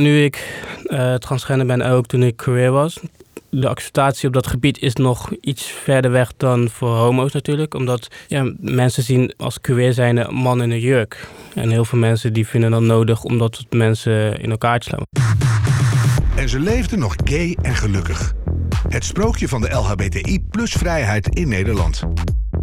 Nu ik uh, transgender ben, ook toen ik queer was, de acceptatie op dat gebied is nog iets verder weg dan voor homo's natuurlijk. Omdat ja, mensen zien als queer zijn een man in een jurk. En heel veel mensen die vinden dat nodig omdat mensen in elkaar slaan. En ze leefden nog gay en gelukkig. Het sprookje van de LHBTI plus vrijheid in Nederland.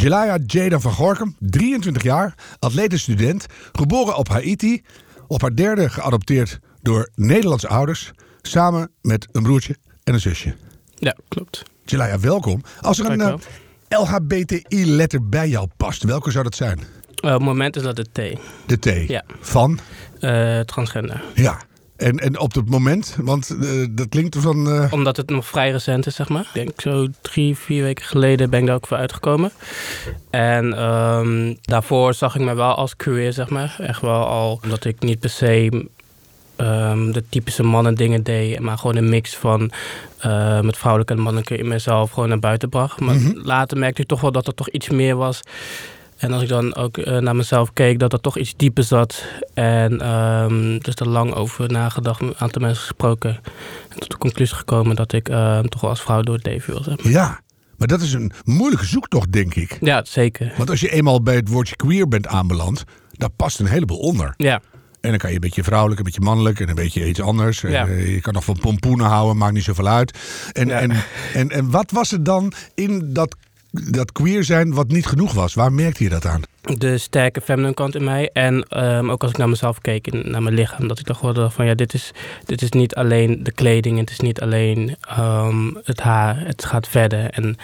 Jelaya Jada van Gorkum, 23 jaar, student, geboren op Haiti, op haar derde geadopteerd door Nederlandse ouders, samen met een broertje en een zusje. Ja, klopt. Jelaya, welkom. Als er een uh, eh, LHBTI-letter bij jou past, welke zou dat zijn? Uh, op het moment is dat de T. De T? Ja. Van? Uh, transgender. Ja. En, en op het moment, want uh, dat klinkt van... Uh... Omdat het nog vrij recent is, zeg maar. Ik denk zo drie, vier weken geleden ben ik daar ook voor uitgekomen. En um, daarvoor zag ik me wel als queer, zeg maar. Echt wel al, omdat ik niet per se um, de typische mannen dingen deed, maar gewoon een mix van uh, met vrouwelijke en mannelijke in mezelf gewoon naar buiten bracht. Maar mm -hmm. later merkte ik toch wel dat er toch iets meer was. En als ik dan ook uh, naar mezelf keek, dat er toch iets dieper zat. En um, dus er lang over nagedacht, een aantal mensen gesproken. En tot de conclusie gekomen dat ik uh, toch wel als vrouw door het leven wil. Zeg maar. Ja, maar dat is een moeilijke zoektocht, denk ik. Ja, zeker. Want als je eenmaal bij het woordje queer bent aanbeland, daar past een heleboel onder. Ja. En dan kan je een beetje vrouwelijk, een beetje mannelijk en een beetje iets anders. Ja. Uh, je kan nog van pompoenen houden, maakt niet zoveel uit. En, ja. en, en, en wat was er dan in dat dat queer zijn wat niet genoeg was. Waar merkte je dat aan? De sterke feminine kant in mij. En um, ook als ik naar mezelf keek, naar mijn lichaam. Dat ik toch wel dacht van ja, dit is, dit is niet alleen de kleding. Het is niet alleen um, het haar. Het gaat verder. En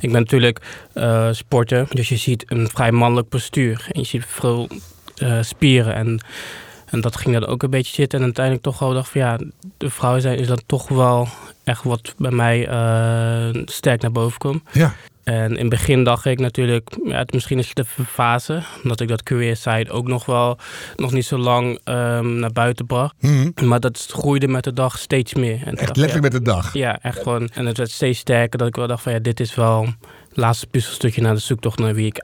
ik ben natuurlijk uh, sporter. Dus je ziet een vrij mannelijk postuur. En je ziet veel uh, spieren. En, en dat ging dan ook een beetje zitten. En uiteindelijk toch wel dacht van ja, de vrouw zijn is dan toch wel echt wat bij mij uh, sterk naar boven kwam. Ja. En in het begin dacht ik natuurlijk, ja, het, misschien is het de fase. Omdat ik dat career side ook nog wel nog niet zo lang um, naar buiten bracht. Mm -hmm. Maar dat groeide met de dag steeds meer. En echt dacht, letterlijk ja, met de dag? Ja, echt gewoon. En het werd steeds sterker dat ik wel dacht van ja, dit is wel het laatste puzzelstukje naar de zoektocht naar wie ik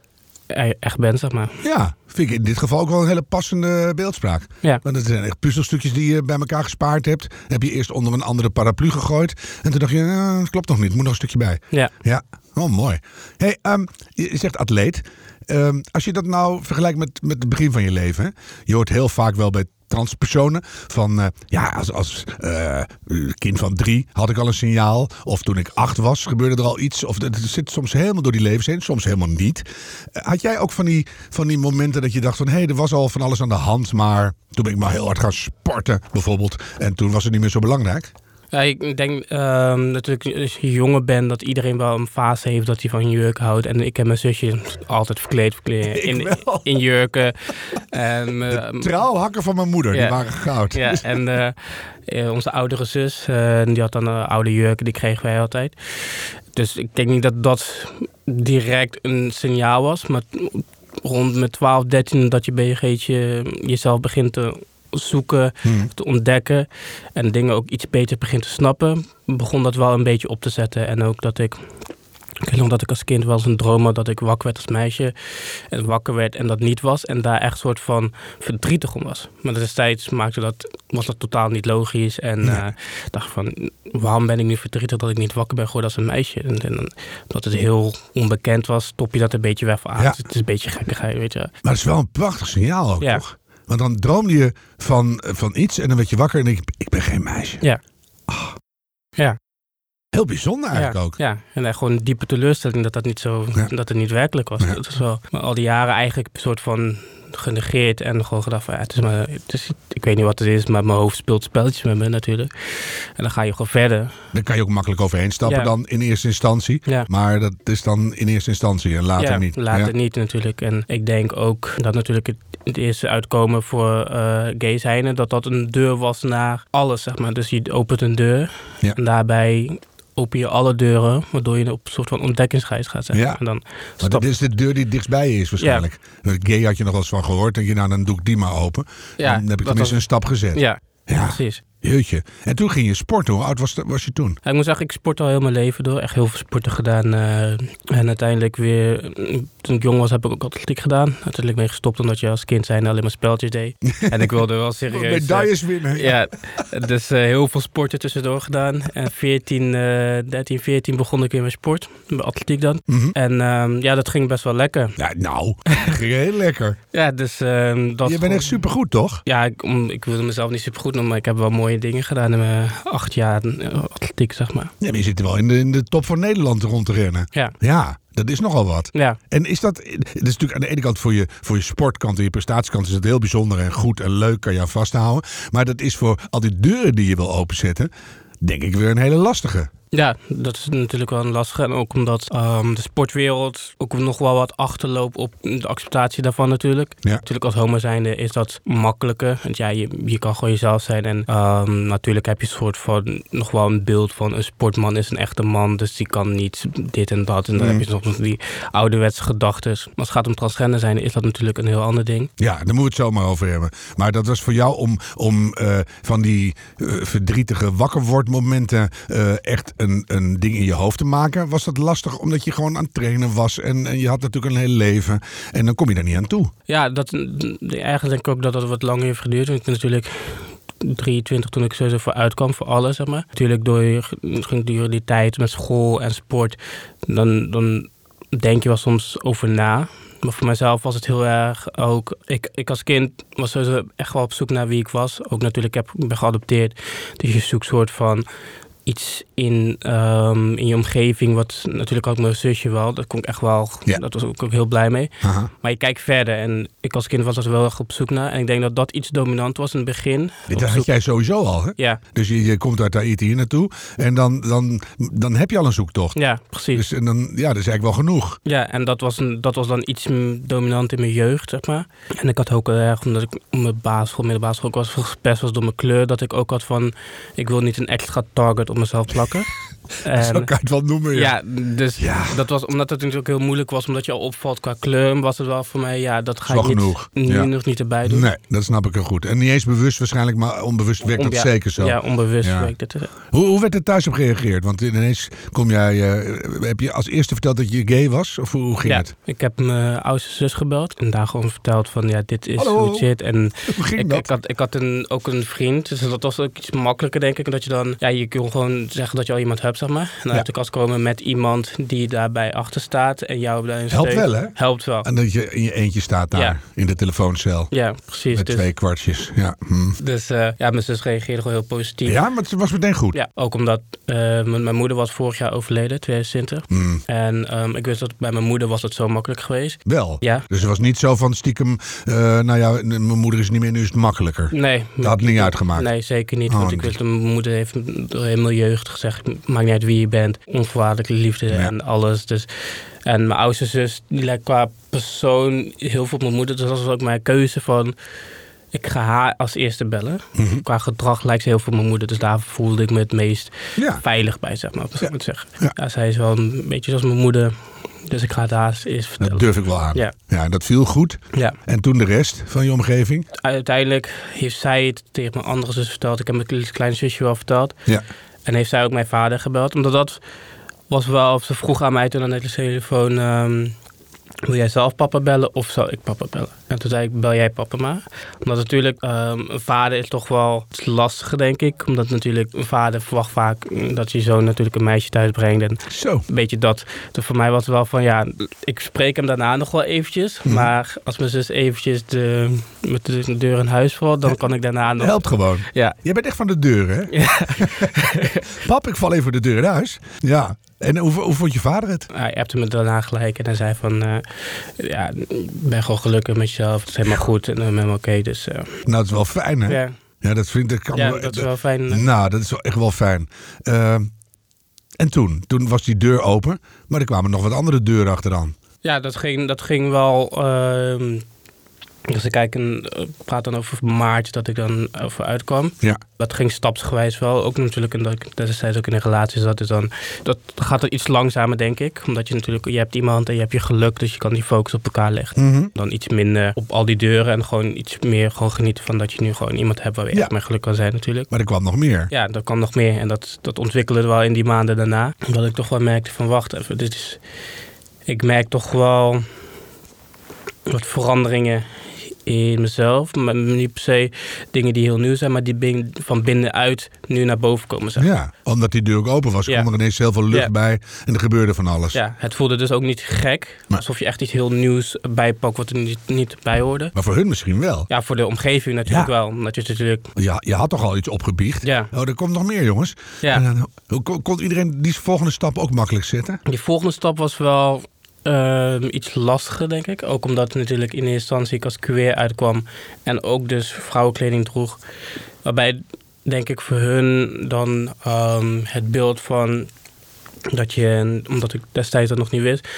echt ben, zeg maar. Ja, vind ik in dit geval ook wel een hele passende beeldspraak. Ja. Want het zijn echt puzzelstukjes die je bij elkaar gespaard hebt. Heb je eerst onder een andere paraplu gegooid. En toen dacht je, nou, dat klopt nog niet, moet nog een stukje bij. Ja. Ja, oh mooi. Hey, um, je zegt atleet. Um, als je dat nou vergelijkt met, met het begin van je leven. Hè? Je hoort heel vaak wel bij transpersonen. Van uh, ja, als, als uh, kind van drie had ik al een signaal. Of toen ik acht was, gebeurde er al iets. Of het zit soms helemaal door die levens heen, soms helemaal niet. Uh, had jij ook van die, van die momenten dat je dacht van hé, hey, er was al van alles aan de hand. Maar toen ben ik maar heel hard gaan sporten, bijvoorbeeld. En toen was het niet meer zo belangrijk. Ja, ik denk um, natuurlijk als je jonger bent dat iedereen wel een fase heeft dat hij van jurk houdt. En ik heb mijn zusje altijd verkleed, verkleed in, in jurken. En, uh, de trouwhakken van mijn moeder, die waren goud. Ja, en uh, onze oudere zus, uh, die had dan een oude jurken, die kregen wij altijd. Dus ik denk niet dat dat direct een signaal was. Maar rond met 12, 13 dat je BG'tje jezelf begint te zoeken, hmm. te ontdekken en dingen ook iets beter begint te snappen, begon dat wel een beetje op te zetten. En ook dat ik. Ik weet nog dat ik als kind wel eens een droom had dat ik wakker werd als meisje. En wakker werd en dat niet was. En daar echt een soort van verdrietig om was. Maar destijds maakte dat, was dat totaal niet logisch. En ja. uh, dacht van, waarom ben ik nu verdrietig dat ik niet wakker ben geworden als een meisje? En, en omdat het heel onbekend was, top je dat een beetje weg van. Ah, ja. Het is een beetje gekkigheid, weet je. Maar het is wel een prachtig signaal ook, ja. toch? Want dan droomde je van, van iets en dan werd je wakker en denk je, ik ben geen meisje. Ja. Oh. Ja. Heel bijzonder eigenlijk ja, ook. Ja, en echt gewoon een diepe teleurstelling dat dat niet zo, ja. dat het niet werkelijk was. Ja. Dat is wel, maar al die jaren eigenlijk een soort van genegeerd en gewoon gedacht van ja, het is maar, het is, ik weet niet wat het is, maar mijn hoofd speelt spelletjes met me natuurlijk. En dan ga je gewoon verder. Daar kan je ook makkelijk overheen stappen Ja. dan in eerste instantie. Ja. Maar dat is dan in eerste instantie en later ja, niet. Later niet natuurlijk. En ik denk ook dat natuurlijk het, het eerste uitkomen voor eh gay zijnde, dat dat een deur was naar alles, zeg maar. Dus je opent een deur en daarbij open je alle deuren, waardoor je op een soort van ontdekkingsreis gaat. Zeg. Ja. En dan Maar dat is de deur die dichtstbij je is waarschijnlijk. Gay had je nog wel eens van gehoord. En je, nou, dan doe ik die maar open. Ja, dan heb ik dat tenminste een stap gezet. ja, Ja. precies. Jeetje. En toen ging je sporten. Hoe oud was, was je toen? Ja, ik moet zeggen, ik sport al heel mijn leven door. Echt heel veel sporten gedaan. eh, en uiteindelijk weer, mm, toen ik jong was, heb ik ook atletiek gedaan. Uiteindelijk ben ik gestopt omdat je als kind zijn alleen maar spelletjes deed. en ik wilde wel serieus... eh, Medailles winnen. Ja, dus eh, heel veel sporten tussendoor gedaan. En 14, eh 13, 14 begon ik weer met sport. Met atletiek dan. Mhm. En ehm, ja, dat ging best wel lekker. Ja, nou, ging heel lekker. Ja, dus ehm, dat... je bent echt supergoed, toch? Ja, ik, om, ik wilde mezelf niet super goed noemen, maar ik heb wel mooie dingen gedaan in mijn acht jaar eh, atletiek, zeg maar. Ja, maar je zit wel in de, in de top van Nederland rond te rennen. Ja, Ja, dat is nogal wat. ja. En is dat, het is natuurlijk aan de ene kant voor je, voor je sportkant en je prestatiekant is het heel bijzonder en goed en leuk, kan je aan vasthouden. Maar dat is voor al die deuren die je wil openzetten, denk ik weer een hele lastige. Ja, dat is natuurlijk wel een lastige. En ook omdat ehm, de sportwereld ook nog wel wat achterloopt op de acceptatie daarvan natuurlijk. Ja. Natuurlijk als homo zijnde is dat makkelijker. Want ja, je, je kan gewoon jezelf zijn. En ehm, natuurlijk heb je een soort van nog wel een beeld van een sportman is een echte man. Dus die kan niet dit en dat. En dan Mm. heb je soms die ouderwetse gedachten. Maar als het gaat om transgender zijn, is dat natuurlijk een heel ander ding. Ja, daar moeten we het zo maar over hebben. Maar dat was voor jou om, om eh, van die eh, verdrietige wakkerwordmomenten eh echt een, een ding in je hoofd te maken. Was dat lastig omdat je gewoon aan het trainen was en, en je had natuurlijk een heel leven. En dan kom je daar niet aan toe. Ja, dat, eigenlijk denk ik ook dat dat wat langer heeft geduurd. Ik ben natuurlijk 23 toen ik sowieso voor uitkwam, voor alles, zeg maar. Natuurlijk door ging die tijd met school en sport. Dan, dan denk je wel soms over na. Maar voor mezelf was het heel erg ook... Ik, ik als kind was sowieso echt wel op zoek naar wie ik was. Ook natuurlijk, ik, heb, ben geadopteerd. Dus je zoekt soort van iets in, ehm, in je omgeving. Wat natuurlijk ook mijn zusje wel. Dat kon ik echt wel... Ja. Dat was ik ook heel blij mee. Aha. Maar je kijkt verder. En ik als kind was er wel echt op zoek naar. En ik denk dat dat iets dominant was in het begin. Dit had zoek- jij sowieso al, hè? Ja, Dus je, je komt uit Tahiti hier naartoe en dan, dan, dan heb je al een zoektocht. ja, precies. Dus en dan, ja, dat is eigenlijk wel genoeg. Ja, en dat was, een, dat was dan iets dominant in mijn jeugd, zeg maar. En ik had ook erg, omdat ik op mijn basisschool, middelbare school, ook was gespest was door mijn kleur, dat ik ook had van, ik wil niet een extra target mezelf plakken. Zo kan je het wel noemen. Ja. ja, dus Ja. dat was, omdat het natuurlijk heel moeilijk was, omdat je al opvalt qua kleur, was het wel voor mij, ja, dat ga niet, genoeg. nu Ja. nog niet erbij doen. Nee, dat snap ik heel goed. En niet eens bewust waarschijnlijk, maar onbewust werkt Om- dat zeker zo. Ja, onbewust werkt het. Hoe, hoe werd er thuis op gereageerd? Want ineens kom jij, eh, heb je als eerste verteld dat je gay was? Of hoe, hoe ging ja, het? ik heb mijn oudste zus gebeld en daar gewoon verteld van, ja, dit is Hallo. hoe het zit. En Hoe ging ik, dat? ik had, ik had een, ook een vriend, dus dat was ook iets makkelijker, denk ik. Dat je dan, ja, je kunt gewoon zeggen dat je al iemand hebt, zeg maar. En Ja. uit de kast komen met iemand die daarbij achter staat en jou daarin Helpt wel, hè? Helpt wel. En dat je in je eentje staat daar Ja. in de telefooncel. Ja, precies. Met Dus, twee kwartjes. Ja, hm. dus eh, ja, mijn zus reageerde gewoon heel positief. ja, maar het was meteen goed. Ja, ook omdat eh, mijn, mijn moeder was vorig jaar overleden, 2020. Hm. En ehm, ik wist dat bij mijn moeder was het zo makkelijk geweest. Wel. Ja. Dus het was niet zo van stiekem, eh, nou ja, mijn moeder is niet meer, nu is het makkelijker. Nee. Dat had niet uitgemaakt. Nee, zeker niet. Oh, want ik nee. wist, mijn moeder heeft door helemaal jeugd gezegd, maakt niet uit wie je bent, onvoorwaardelijke liefde Ja. en alles. Dus, en mijn oudste zus, die lijkt qua persoon heel veel op mijn moeder. Dus dat was ook mijn keuze van, ik ga haar als eerste bellen. Mhm. Qua gedrag lijkt ze heel veel op mijn moeder. Dus daar voelde ik me het meest Ja. veilig bij, zeg maar. Zo moet zeggen. Ja. Zij is wel een beetje zoals mijn moeder. Dus ik ga het haar eerst vertellen. Dat durf ik wel aan. Ja. ja, dat viel goed. Ja. En toen de rest van je omgeving? Uiteindelijk heeft zij het tegen mijn andere zus verteld. Ik heb mijn kleine zusje wel verteld. Ja. En heeft zij ook mijn vader gebeld. Omdat dat was wel, ze vroeg aan mij toen aan de telefoon... ehm, wil jij zelf papa bellen of zal ik papa bellen? En toen zei ik, bel jij papa maar. Omdat natuurlijk, ehm, een vader is toch wel het lastige, denk ik. Omdat natuurlijk een vader verwacht vaak mm, dat je zoon natuurlijk een meisje thuis brengt. En Zo. een beetje dat. Dus voor mij was het wel van, ja, ik spreek hem daarna nog wel eventjes. Mhm. Maar als mijn zus eventjes de, met de deur in huis valt, dan kan ik daarna nog... Helpt gewoon. Ja, Jij bent echt van de deur, hè? Ja. Pap, ik val even de deur in huis. Ja. En hoe, hoe vond je vader het? hij appte me daarna gelijk en hij zei van... eh, ja, ik ben gewoon gelukkig met je Het is helemaal goed en uh, helemaal oké. dus, uh, nou, dat is wel fijn, hè? Ja, Ja, dat vind ik... Kan ja wel- dat is wel fijn. Nou, dat is wel echt wel fijn. Ehm, en toen? Toen was die deur open, maar er kwamen nog wat andere deuren achteraan. Ja, dat ging, dat ging wel. ehm als ik kijk en eh, praat dan over maart dat ik dan over uitkwam. Ja. Dat ging stapsgewijs wel. Ook natuurlijk omdat ik destijds ook in een relatie zat. Dus dan dat gaat er iets langzamer, denk ik. Omdat je natuurlijk, je hebt iemand en je hebt je geluk. Dus je kan die focus op elkaar leggen. Mhm. Dan iets minder op al die deuren. En gewoon iets meer gewoon genieten van dat je nu gewoon iemand hebt waar je Ja. echt mee geluk kan zijn natuurlijk. Maar er kwam nog meer. Ja, dat kan nog meer. En dat, dat ontwikkelde wel in die maanden daarna. Omdat ik toch wel merkte van wacht even, dit is... Ik merk toch wel wat veranderingen in mezelf. Maar niet per se dingen die heel nieuw zijn, maar die van binnenuit nu naar boven komen. Zeg. Ja, omdat die deur ook open was, Ja. kwam er ineens heel veel lucht Ja. bij en er gebeurde van alles. Ja, het voelde dus ook niet gek. Maar- Alsof je echt iets heel nieuws bijpakt wat er niet, niet bij hoorde. Maar voor hun misschien wel. Ja, voor de omgeving natuurlijk Ja. wel. Omdat je natuurlijk... Ja, je had toch al iets opgebiecht? Ja, Oh, er komt nog meer, jongens. ja. En kon iedereen die volgende stap ook makkelijk zetten? Die volgende stap was wel ehm, iets lastiger, denk ik. Ook omdat natuurlijk in eerste instantie ik als queer uitkwam en ook dus vrouwenkleding droeg. Waarbij, denk ik, voor hun dan ehm, het beeld van dat je, omdat ik destijds dat nog niet wist,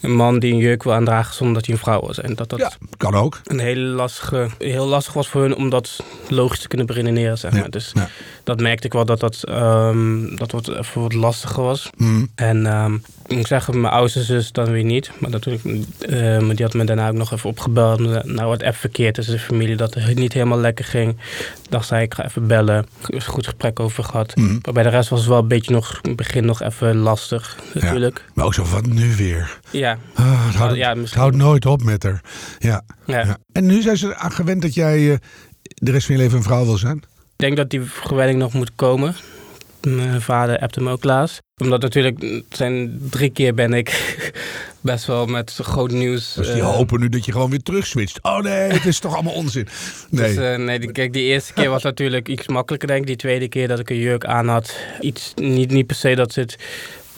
een man die een jurk wil aandragen zonder dat hij een vrouw was. En dat dat Ja, kan ook. een hele lastige, heel lastig was voor hun om dat logisch te kunnen beredeneren, zeg maar. Ja, Dus ja. Dat merkte ik wel dat dat, ehm, dat wat, even wat lastiger was. Hm. En ehm, ik zeggen, mijn oudste zus dan weer niet. Maar natuurlijk, eh, maar die had me daarna ook nog even opgebeld. Nou, wat even verkeerd is in de familie, dat het niet helemaal lekker ging. Dacht zij, ik ga even bellen. Er is een goed gesprek over gehad. Hm. Maar bij de rest was het wel een beetje nog, in het begin nog even lastig, natuurlijk. Maar ook zo, wat nu weer? Ja, Ah, het, houdt, ja, het houdt nooit op met haar. Ja. ja. ja. En nu zijn ze aan gewend dat jij eh, de rest van je leven een vrouw wil zijn? Ik denk dat die gewenning nog moet komen. Mijn vader appte me ook laatst. Omdat natuurlijk, zijn drie keer ben ik best wel met groot nieuws. Dus die eh, hopen nu dat je gewoon weer terugswitcht. Oh nee, het is toch allemaal onzin. Nee. Dus, nee, die, kijk, die eerste keer was natuurlijk iets makkelijker, denk ik. Die tweede keer dat ik een jurk aan had, iets, niet, niet per se dat ze het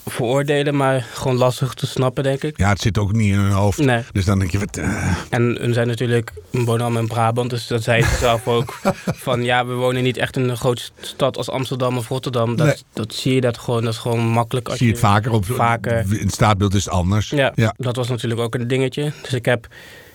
veroordelen, maar gewoon lastig te snappen, denk ik. Ja, het zit ook niet in hun hoofd. Nee. Dus dan denk je, wat, eh, En hun zijn natuurlijk, we wonen allemaal in Brabant, dus dat zei ze zelf ook. Van ja, we wonen niet echt in een grote stad als Amsterdam of Rotterdam. Dat, Nee. dat zie je dat gewoon, dat is gewoon makkelijk. Als zie je het vaker op vaker. In het staatbeeld is het anders. Ja, Ja. dat was natuurlijk ook een dingetje. Dus ik heb,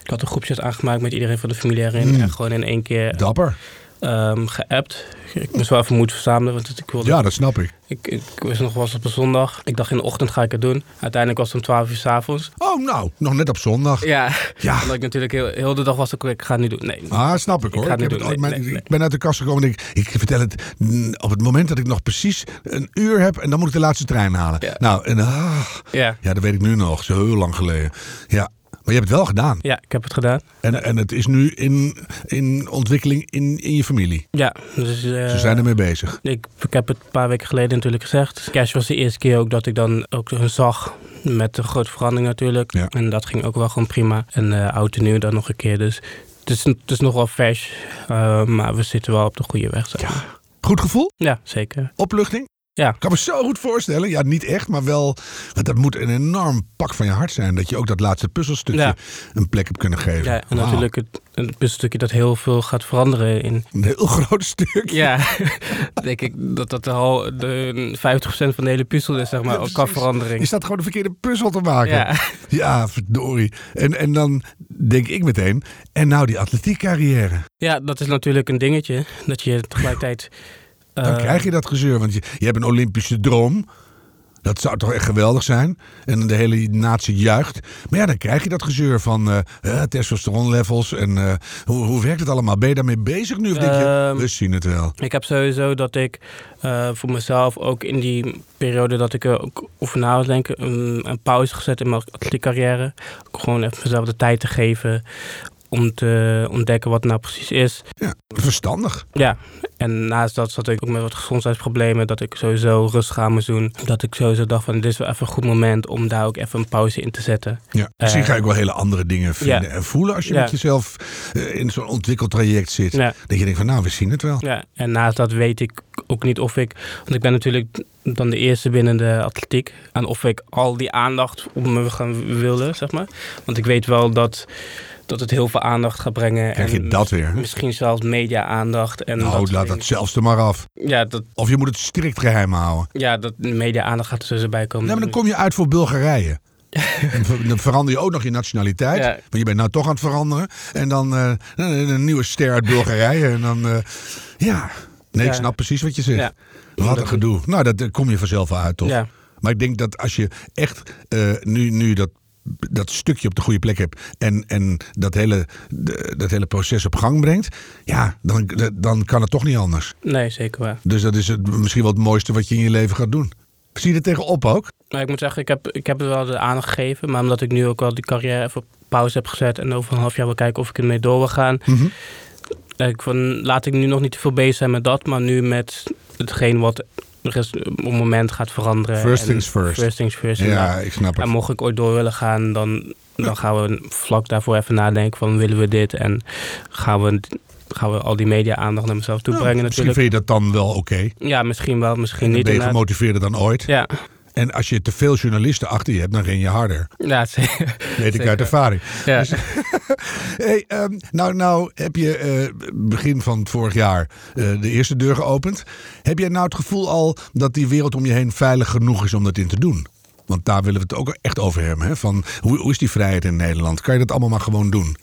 ik had een groepje aangemaakt met iedereen van de familie erin. Hmm. En gewoon in één keer Dapper. Ehm geappt. Ik moest wel even moed verzamelen, want ik wilde Ja, dat snap ik. Ik, ik wist nog was op een zondag. Ik dacht in de ochtend ga ik het doen. Uiteindelijk was het om 12 uur s'avonds. Oh, nou, nog net op zondag. Ja, Ja. omdat ik natuurlijk heel, heel de dag was. Ik, ik ga het niet doen. Nee. Ah, snap ik hoor. Ik ga het Nee, nee, ik ben uit de kast gekomen en ik, ik vertel het op het moment dat ik nog precies een uur heb en dan moet ik de laatste trein halen. Ja. Nou, en ah, Ja. ja, dat weet ik nu nog. Zo heel lang geleden. Ja, maar je hebt het wel gedaan. ja, ik heb het gedaan. En, en het is nu in, in ontwikkeling in, in je familie. Ja, dus eh, Ze zijn ermee bezig. ik, ik heb het een paar weken geleden natuurlijk gezegd. Cash was de eerste keer ook dat ik dan ook hun zag. Met een grote verandering natuurlijk. Ja. En dat ging ook wel gewoon prima. En eh oud en nieuw dan nog een keer. Dus het is, het is nog wel vers. eh, maar we zitten wel op de goede weg. Zeg maar. Goed gevoel? ja zeker. Opluchting? Ja. Ik kan me zo goed voorstellen. Ja, niet echt, maar wel. Want dat moet een enorm pak van je hart zijn. Dat je ook dat laatste puzzelstukje Ja. een plek hebt kunnen geven. Ja, en natuurlijk het, een puzzelstukje dat heel veel gaat veranderen in, Een heel groot stuk. Ja, denk ik dat dat al de 50% van de hele puzzel is, zeg maar, Ja, ook precies. verandering. Je staat gewoon de verkeerde puzzel te maken. Ja, Ja, verdorie. En, en dan denk ik meteen, en nou die atletiekcarrière. ja, dat is natuurlijk een dingetje. Dat je tegelijkertijd. Dan eh, krijg je dat gezeur, want je, je hebt een Olympische droom. Dat zou toch echt geweldig zijn. En de hele natie juicht. Maar ja, dan krijg je dat gezeur van eh, testosteronlevels. En eh, hoe, hoe werkt het allemaal? Ben je daarmee bezig nu? Of denk je, Ehm, we zien het wel. Ik heb sowieso dat ik voor mezelf ook in die periode dat ik ook over na denken, een, een pauze gezet in mijn atletiekcarrière. Gewoon even mezelf de tijd te geven om te ontdekken wat het nou precies is. Ja, verstandig. Ja, en naast dat zat ik ook met wat gezondheidsproblemen. Dat ik sowieso rustig aan moest doen. Dat ik sowieso dacht van dit is wel even een goed moment om daar ook even een pauze in te zetten. Ja. Misschien Eh, ga ik wel hele andere dingen vinden ja. en voelen als je Ja. met jezelf eh, in zo'n ontwikkeltraject zit. Ja, Dat je denkt van nou, we zien het wel. ja, en naast dat weet ik ook niet of ik... Want ik ben natuurlijk dan de eerste binnen de atletiek. En of ik al die aandacht op me gaan willen, zeg maar. Want ik weet wel dat dat het heel veel aandacht gaat brengen. Krijg je en dat weer? Misschien zelfs media-aandacht. En Nou, dat laat dat zelfs er maar af. Ja, dat, Of je moet het strikt geheim houden. ja, dat media-aandacht gaat er tussenbij komen. Nee, maar dan kom je uit voor Bulgarije. Dan ver- dan verander je ook nog je nationaliteit. Ja. Want je bent nou toch aan het veranderen. En dan eh, een, nieuwe ster uit Bulgarije. En dan, eh, ja. Nee, ik snap precies wat je zegt. Ja. Wat een gedoe. Nou, dat daar kom je vanzelf wel uit, toch? Ja. Maar ik denk dat als je echt eh, nu, nu dat, dat stukje op de goede plek hebt en, en dat, hele, dat hele proces op gang brengt, ja, dan, dan kan het toch niet anders. Nee, zeker waar. Dus dat is het, misschien wel het mooiste wat je in je leven gaat doen. Zie je er tegenop ook? Maar ik moet zeggen, ik heb, ik heb er wel de aandacht gegeven. Maar omdat ik nu ook wel die carrière even op pauze heb gezet. En over een half jaar wil kijken of ik ermee door wil gaan. Mhm. Ik van, laat ik nu nog niet te veel bezig zijn met dat. Maar nu met hetgeen wat op het moment gaat veranderen. First things first. First things first. Ja, inderdaad. ik snap het. En mocht ik ooit door willen gaan, dan, dan gaan we vlak daarvoor even nadenken van willen we dit en gaan we, gaan we al die media aandacht naar mezelf toe Nou, brengen misschien natuurlijk. vind je dat dan wel oké. Ja, misschien wel, misschien niet. ben je gemotiveerder dan ooit. Ja, En als je te veel journalisten achter je hebt, dan ren je harder. ja, zeker. Weet ik uit ervaring. Ja. Hey, ehm, nou, nou heb je eh, begin van vorig jaar eh, de eerste deur geopend. Heb jij nou het gevoel al dat die wereld om je heen veilig genoeg is om dat in te doen? Want daar willen we het ook echt over hebben. Hè? Van, hoe, hoe is die vrijheid in Nederland? Kan je dat allemaal maar gewoon doen?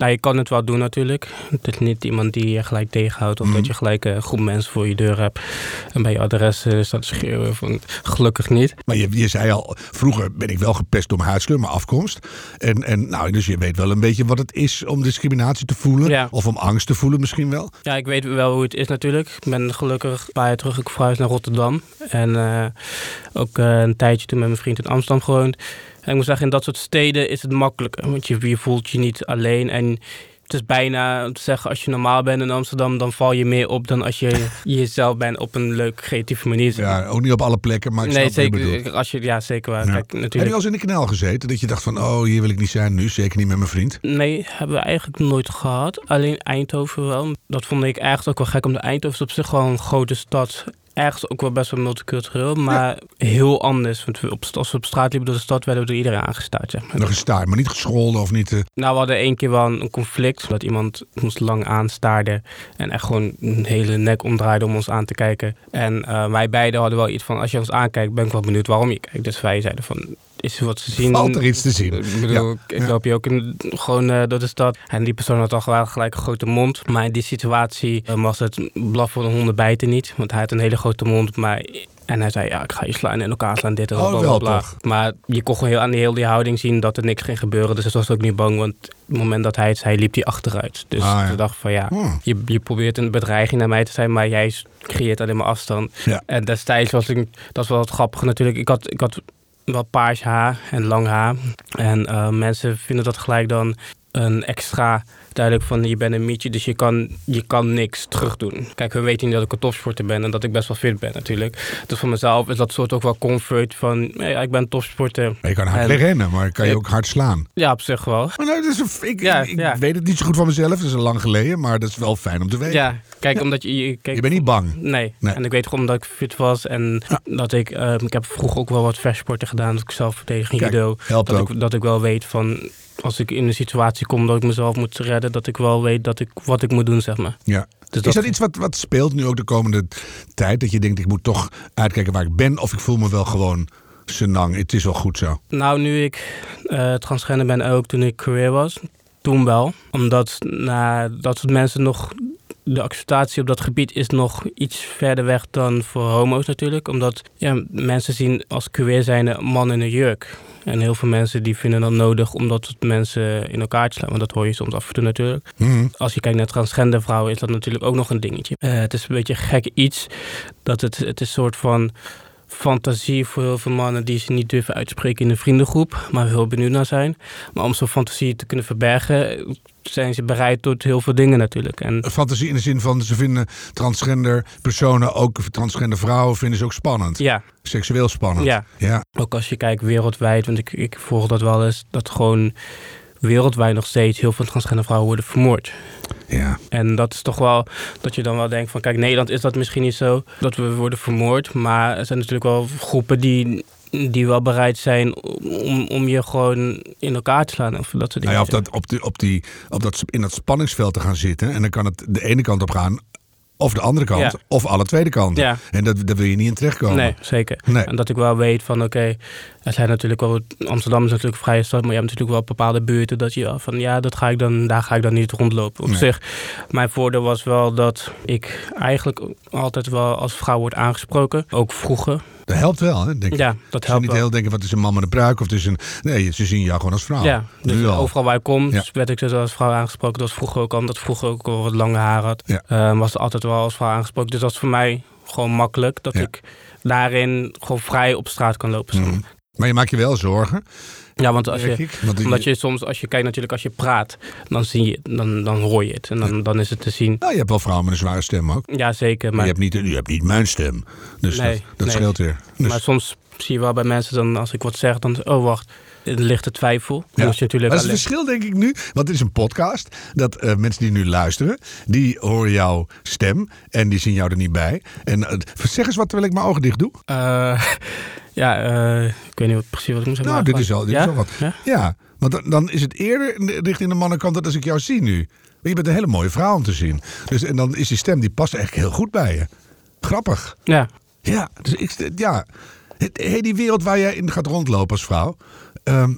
Nou, je kan het wel doen natuurlijk. Het is niet iemand die je gelijk tegenhoudt. Of Mhm. dat je gelijk een groep mensen voor je deur hebt. En bij je adres eh, staat schreeuwen van gelukkig niet. Maar je, je zei al, vroeger ben ik wel gepest door mijn huidskleur, mijn afkomst. En, en nou, dus je weet wel een beetje wat het is om discriminatie te voelen. Ja. Of om angst te voelen misschien wel. Ja, ik weet wel hoe het is natuurlijk. Ik ben gelukkig een paar jaar terug verhuisd naar Rotterdam. En eh, ook eh, een tijdje toen met mijn vriend in Amsterdam gewoond. En ik moet zeggen, in dat soort steden is het makkelijker. Want je, je voelt je niet alleen. En het is bijna om te zeggen, als je normaal bent in Amsterdam... dan val je meer op dan als je jezelf bent op een leuke, creatieve manier. Ja, ook niet op alle plekken, maar ik nee, wat je zeker. Als je, ja, zeker waar. Ja. Kijk, Heb je natuurlijk. wel eens in de knel gezeten dat je dacht van, oh, hier wil ik niet zijn nu, zeker niet met mijn vriend? Nee, hebben we eigenlijk nooit gehad. Alleen Eindhoven wel. Dat vond ik eigenlijk ook wel gek. Omdat Eindhoven is op zich gewoon een grote stad. Ergens ook wel best wel multicultureel, maar heel anders. Want we op, als we op straat liepen door de stad, werden we door iedereen aangestaard. Nog gestaard, maar niet gescholden of niet. eh, Nou, we hadden één keer wel een conflict. Dat iemand ons lang aanstaarde. En echt gewoon een hele nek omdraaide om ons aan te kijken. En eh, wij beiden hadden wel iets van, als je ons aankijkt, ben ik wel benieuwd waarom je kijkt. Dus wij zeiden van, is er wat te zien? Valt er iets te zien? Ik bedoel, Ja, ik ja. loop je ook in, gewoon eh, door de stad. En die persoon had al gelijk, gelijk een grote mond. Maar in die situatie eh, was het blaf voor de honden bijten niet. Want hij had een hele grote mond. Maar, en hij zei, ja, ik ga je slaan in elkaar slaan, dit en Oh, dat. bla, bla? Maar je kon gewoon heel aan die hele die houding zien dat er niks ging gebeuren. Dus het was ook niet bang. Want op het moment dat hij het zei, liep hij achteruit. Dus Ah, ja. ik dacht van, ja, Oh. je, je probeert een bedreiging naar mij te zijn. Maar jij creëert alleen maar afstand. En destijds was ik, dat was wel het grappige natuurlijk. Ik had, ik had wel paars haar en lang haar. En eh, mensen vinden dat gelijk dan een extra duidelijk van je bent een mietje, dus je kan, je kan niks terug doen. Kijk, we weten niet dat ik een topsporter ben en dat ik best wel fit ben natuurlijk. Dus voor mezelf is dat soort ook wel comfort van, ja, ik ben topsporter. Je kan hard En- rennen, maar kan je Ik- ook hard slaan. Ja, op zich wel. Maar nou, dat is een, ik Ja, ik ja. weet het niet zo goed van mezelf, dat is al lang geleden, maar dat is wel fijn om te weten. Ja, kijk, omdat je... je kijk, Je bent niet bang. Nee. Nee. en ik weet gewoon dat ik fit was en dat ik... eh, ik heb vroeger ook wel wat vechtsporten gedaan, dat ik zelf Kijk, judo. helpt dat ook. Ik, dat ik wel weet van, als ik in een situatie kom dat ik mezelf moet redden, dat ik wel weet dat ik, wat ik moet doen, zeg maar. Ja. Dus Is dat iets wat, wat speelt nu ook de komende tijd? Dat je denkt, ik moet toch uitkijken waar ik ben, of ik voel me wel gewoon senang. Het is wel goed zo. Nou, nu ik eh, transgender ben, ook toen ik career was, toen wel. Omdat nou, dat soort mensen nog. De acceptatie op dat gebied is nog iets verder weg dan voor homo's natuurlijk. Omdat ja, mensen zien als queer zijn een man in een jurk. En heel veel mensen die vinden dat nodig om dat soort mensen in elkaar te slaan. Want dat hoor je soms af en toe natuurlijk. Mhm. Als je kijkt naar transgender vrouwen is dat natuurlijk ook nog een dingetje. Eh, het is een beetje gek iets. Dat het, het is een soort van fantasie voor heel veel mannen die ze niet durven uitspreken in een vriendengroep, maar heel benieuwd naar zijn. Maar om zo'n fantasie te kunnen verbergen, zijn ze bereid tot heel veel dingen natuurlijk. En Fantasie in de zin van, ze vinden transgender personen, ook transgender vrouwen, vinden ze ook spannend. ja, Seksueel spannend. ja, Ja. ook als je kijkt wereldwijd, want ik, ik volg dat wel eens, dat gewoon wereldwijd nog steeds heel veel transgender vrouwen worden vermoord. ja. En dat is toch wel dat je dan wel denkt van kijk, Nederland is dat misschien niet zo dat we worden vermoord. Maar er zijn natuurlijk wel groepen die die wel bereid zijn om, om je gewoon in elkaar te slaan. Of dat soort Nou dingen. ja, of dat, op die, op die, op dat, in dat spanningsveld te gaan zitten. En dan kan het de ene kant op gaan. Of de andere kant. Ja. Of alle tweede kanten. Ja. En dat, daar wil je niet in terechtkomen. Nee, zeker. Nee. En dat ik wel weet van oké, er zijn natuurlijk wel. Amsterdam is natuurlijk een vrije stad, maar je hebt natuurlijk wel bepaalde buurten dat je van ja, dat ga ik dan, daar ga ik dan niet rondlopen. Op Nee. zich, mijn voordeel was wel dat ik eigenlijk altijd wel als vrouw word aangesproken. Ook vroeger. Dat helpt wel, hè, denk ik. Ja, dat Ze niet helpt wel. heel denken, wat is een man met een pruik? Of het is een... Nee, ze zien jou gewoon als vrouw. Ja, dus Nu overal waar ik kom Ja. werd ik dus als vrouw aangesproken. Dat was vroeger ook al, omdat ik vroeger ook al wat lange haar had. Ja. Ehm, was er altijd wel als vrouw aangesproken. Dus dat is voor mij gewoon makkelijk. Dat Ja. ik daarin gewoon vrij op straat kan lopen. Mhm. Maar je maakt je wel zorgen, Ja, want als je, omdat je soms, als je kijkt natuurlijk, als je praat, dan zie je, dan, dan hoor je het. En dan, dan is het te zien. Nou, je hebt wel vrouwen met een zware stem ook. Ja, zeker. Maar Maar, je hebt niet, je hebt niet mijn stem. Dus Nee, dat, dat nee. scheelt weer. Dus, maar soms zie je wel bij mensen dan, als ik wat zeg, dan, oh wacht, er ligt de twijfel. Ja. natuurlijk dat is het alleen- verschil, denk ik nu. Want het is een podcast. Dat eh, mensen die nu luisteren, die horen jouw stem. En die zien jou er niet bij. En eh, zeg eens wat terwijl ik mijn ogen dicht doe. Eh, ja, eh, ik weet niet wat, precies wat ik moet zeggen. Nou, dit is al, dit ja? is al wat. Ja? Ja, want dan, dan is het eerder richting de mannenkant dat als ik jou zie nu. Je bent een hele mooie vrouw om te zien. Dus, en dan is die stem, die past eigenlijk heel goed bij je. Grappig. Ja. Ja, dus ik, ja. Hey, die wereld waar jij in gaat rondlopen als vrouw. ehm, eh,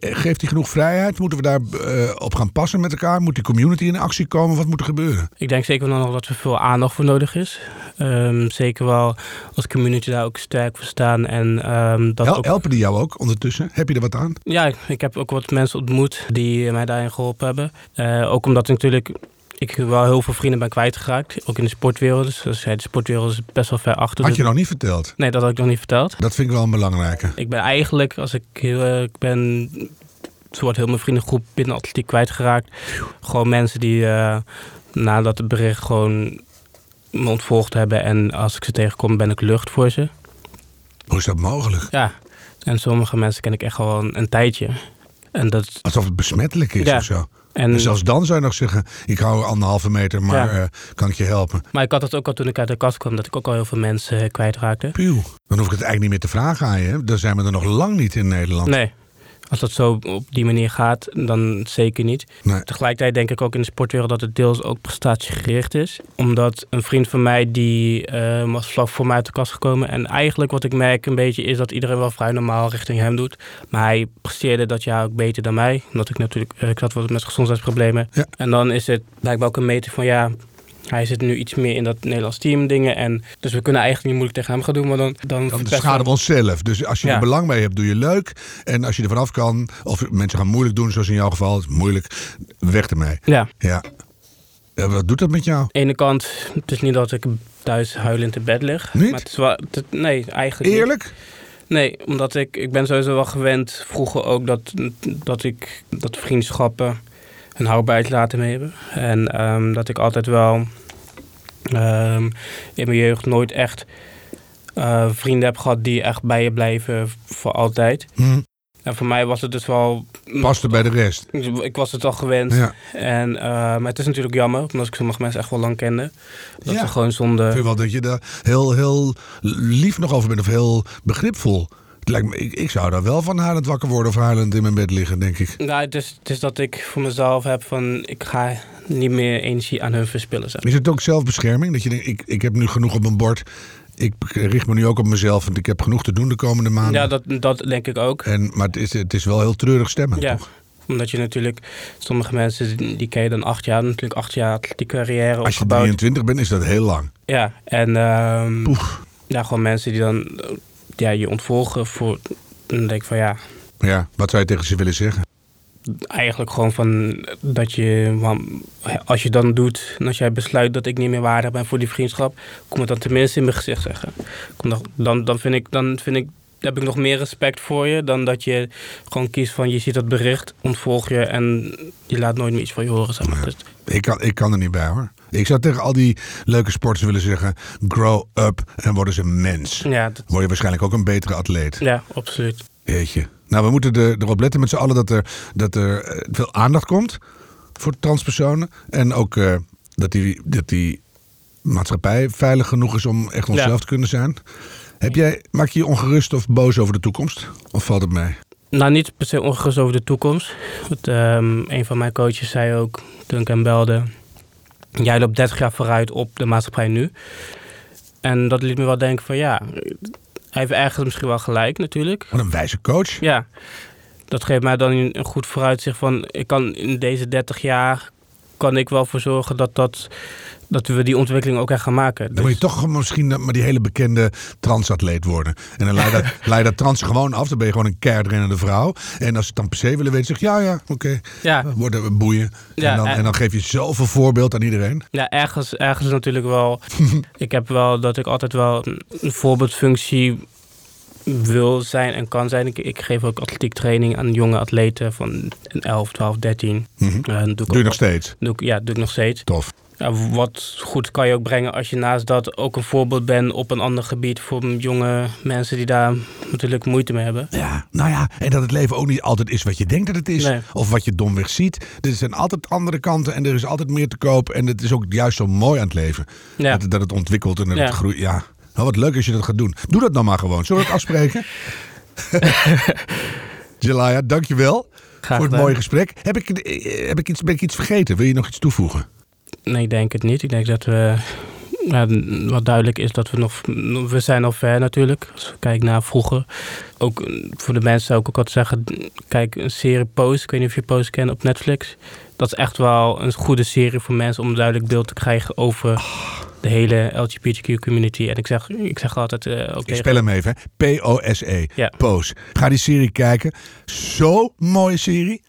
geeft die genoeg vrijheid? Moeten we daar eh, op gaan passen met elkaar? Moet die community in actie komen? Wat moet er gebeuren? Ik denk zeker wel nog dat er veel aandacht voor nodig is. Ehm, zeker wel als community daar ook sterk voor staan. En ehm, dat Hel- ook, helpen die jou ook ondertussen? Heb je er wat aan? ja, ik heb ook wat mensen ontmoet die mij daarin geholpen hebben. Eh, ook omdat natuurlijk ik wel heel veel vrienden ben kwijtgeraakt. Ook in de sportwereld. Dus zei, de sportwereld is best wel ver achter. Had je nog niet verteld? Nee, dat had ik nog niet verteld. Dat vind ik wel een belangrijke. Ik ben eigenlijk, als ik heel erg ben, soort heel mijn vriendengroep binnen atletiek kwijtgeraakt. Gewoon mensen die eh, nadat het bericht gewoon me ontvolgd hebben. En als ik ze tegenkom, ben ik lucht voor ze. Hoe is dat mogelijk? Ja, en sommige mensen ken ik echt al een, een tijdje. En dat Alsof het besmettelijk is Ja. of zo. En, En zelfs dan zou je nog zeggen, ik hou anderhalve meter, maar Ja. eh, kan ik je helpen? Maar ik had het ook al toen ik uit de kast kwam, dat ik ook al heel veel mensen eh, kwijtraakte. Puw. Dan hoef ik het eigenlijk niet meer te vragen aan je. Dan zijn we er nog lang niet in Nederland. Nee, als dat zo op die manier gaat, dan zeker niet. Nee. Tegelijkertijd denk ik ook in de sportwereld dat het deels ook prestatiegericht is. Omdat een vriend van mij die eh, was vlak voor mij uit de kast gekomen. En eigenlijk wat ik merk een beetje is dat iedereen wel vrij normaal richting hem doet. Maar hij presteerde dat jaar ook beter dan mij. Omdat ik natuurlijk, eh, ik zat wat met gezondheidsproblemen. Ja. En dan is het blijkbaar ook een meter van ja... Hij zit nu iets meer in dat Nederlands team dingen. En dus we kunnen eigenlijk niet moeilijk tegen hem gaan doen. Maar dan, dan, Dan schaden we onszelf. Dus als je Ja. er belang bij hebt, doe je leuk. En als je er vanaf kan, of mensen gaan moeilijk doen, zoals in jouw geval, is moeilijk, weg ermee. Ja, Ja. Ja, wat doet dat met jou? aan de ene kant, het is niet dat ik thuis huilend in bed lig. Niet? Maar het is wel, het- nee, eigenlijk niet. Eerlijk? Nee, omdat ik, ik ben sowieso wel gewend vroeger ook dat, dat ik dat vriendschappen een houdbaarheid laten mee hebben. En ehm, dat ik altijd wel ehm, in mijn jeugd nooit echt eh, vrienden heb gehad die echt bij je blijven voor altijd. Hm. En voor mij was het dus wel. Paste bij de rest. Ik was het al gewend. Ja. En, eh, maar het is natuurlijk jammer, omdat ik sommige mensen echt wel lang kende. Dat Ja. ze gewoon Ik zonder. vind wel dat je daar heel, heel lief nog over bent of heel begripvol. Lijkt me, ik, ik zou daar wel van huilend wakker worden of huilend in mijn bed liggen, denk ik. Nou, het is, het is dat ik voor mezelf heb van ik ga niet meer energie aan hun verspillen. Zeg. Is het ook zelfbescherming? Dat je denkt, ik, ik heb nu genoeg op mijn bord. Ik richt me nu ook op mezelf, want ik heb genoeg te doen de komende maanden. Ja, dat, dat denk ik ook. En, maar het is, het is wel heel treurig stemmen, Ja. toch? Omdat je natuurlijk, sommige mensen die die ken je dan acht jaar, natuurlijk acht jaar atletiek carrière Als je opgebouwd. 23 bent, is dat heel lang. Ja, en Poef. ja, gewoon mensen die dan ja, je ontvolgen voor. Dan denk ik van ja, Ja, wat zou je tegen ze willen zeggen? Eigenlijk gewoon van dat je, als je dan doet, en als jij besluit dat ik niet meer waardig ben voor die vriendschap, kom het dan tenminste in mijn gezicht zeggen. Kom dan, dan, dan vind ik, dan vind ik, heb ik nog meer respect voor je dan dat je gewoon kiest van je ziet dat bericht, ontvolg je en je laat nooit meer iets van je horen. Zeg maar. Dus, Ik kan, ik kan er niet bij hoor. Ik zou tegen al die leuke sporters willen zeggen: grow up en worden ze mens. ja, dat- Word je waarschijnlijk ook een betere atleet. ja, absoluut. Jeetje. Nou, we moeten er, erop letten met z'n allen dat er, dat er eh, veel aandacht komt voor transpersonen. En ook eh, dat, die, dat die maatschappij veilig genoeg is om echt onszelf Ja. te kunnen zijn. Heb jij, maak je je ongerust of boos over de toekomst? Of valt het mee? Nou, niet per se ongerust over de toekomst. Want, ehm, een van mijn coaches zei ook, toen ik hem belde... Jij loopt 30 jaar vooruit op de maatschappij nu. En dat liet me wel denken van ja, hij heeft ergens misschien wel gelijk natuurlijk. Wat een wijze coach. Ja, dat geeft mij dan een goed vooruitzicht van ik kan in deze 30 jaar kan ik wel voor zorgen dat, dat, dat we die ontwikkeling ook echt gaan maken. Dan moet je Dus- toch misschien maar die hele bekende transatleet worden. En dan leid dat, leid dat trans gewoon af. Dan ben je gewoon een keihard vrouw. En als ze het dan per se willen weten, zeg ja, ja, oké. ja, Worden we boeien. Ja, en, dan, en- dan geef je zoveel voorbeeld aan iedereen. ja, ergens, ergens natuurlijk wel. ik heb wel dat ik altijd wel een voorbeeldfunctie wil zijn en kan zijn. Ik, ik geef ook atletiek training aan jonge atleten van 11, 12, 13. Mhm. Eh, doe ik Doe je nog steeds. Doe ik, ja, doe ik nog steeds. Tof. Ja, wat goed kan je ook brengen als je naast dat ook een voorbeeld bent op een ander gebied voor jonge mensen die daar natuurlijk moeite mee hebben. Ja, nou ja, en dat het leven ook niet altijd is wat je denkt dat het is. Nee. Of wat je domweg ziet. Er zijn altijd andere kanten en er is altijd meer te koop. En het is ook juist zo mooi aan het leven. Ja, Dat, het- dat het ontwikkelt en dat Ja. het groeit. Ja, nou, wat leuk als je dat gaat doen. Doe dat dan maar gewoon. Zullen we het afspreken? Jelaya, dankjewel graag voor het mooie gesprek. Heb ik, eh, heb ik iets, ben ik iets vergeten? Wil je nog iets toevoegen? Nee, ik denk het niet. Ik denk dat we, ja, wat duidelijk is dat we nog, we zijn al ver natuurlijk. Als we kijken naar vroeger. Ook voor de mensen zou ik ook altijd zeggen, kijk een serie Post. Ik weet niet of je Post kent op Netflix. Dat is echt wel een goede serie voor mensen om een duidelijk beeld te krijgen over de hele LGBTQ community. En ik zeg, ik zeg altijd eh, Ik spel hem even. hè. P-O-S-E. Ja. Poos. Ga die serie kijken. Zo mooie serie.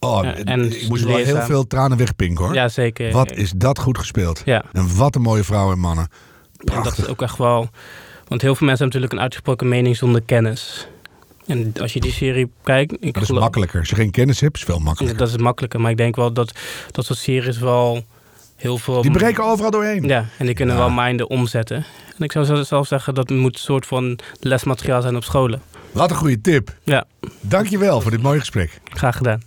Oh, Ja, en ik moest wel heel veel tranen wegpinken hoor. Ja, zeker. Wat is dat goed gespeeld. Ja, En wat een mooie vrouwen en mannen. en dat is ook echt wel... Want heel veel mensen hebben natuurlijk een uitgesproken mening zonder kennis. En als je die serie kijkt... Ik Dat is geloof- makkelijker. Als je geen kennis hebt, is het veel makkelijker. Dat is makkelijker, maar ik denk wel dat dat soort series wel heel veel... Die breken overal doorheen. Ja, en die kunnen Ja. wel minden omzetten. En ik zou zelf zeggen dat het moet een soort van lesmateriaal zijn op scholen. Wat een goede tip. Ja, Dankjewel voor dit mooie gesprek. graag gedaan.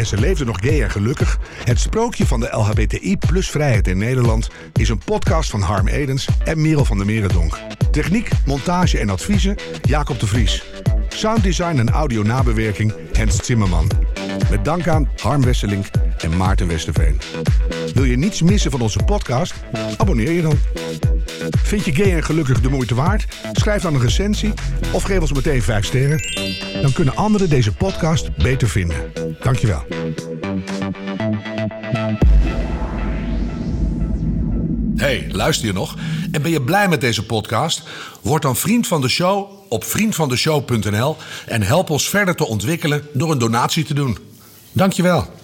En ze leefde nog gay en gelukkig. Het sprookje van de LHBTI plus vrijheid in Nederland is een podcast van Harm Edens en Merel van der Merendonk. Techniek, montage en adviezen Jacob de Vries. Sounddesign en audio nabewerking Hens Zimmerman. Met dank aan Harm Wesselink en Maarten Westerveen. Wil je niets missen van onze podcast? Abonneer je dan. Vind je gay en gelukkig de moeite waard? Schrijf dan een recensie of geef ons meteen 5 sterren. Dan kunnen anderen deze podcast beter vinden. Dankjewel. Hey, luister je nog? En ben je blij met deze podcast? Word dan vriend van de show op vriendvandeshow.nl en help ons verder te ontwikkelen door een donatie te doen. Dankjewel.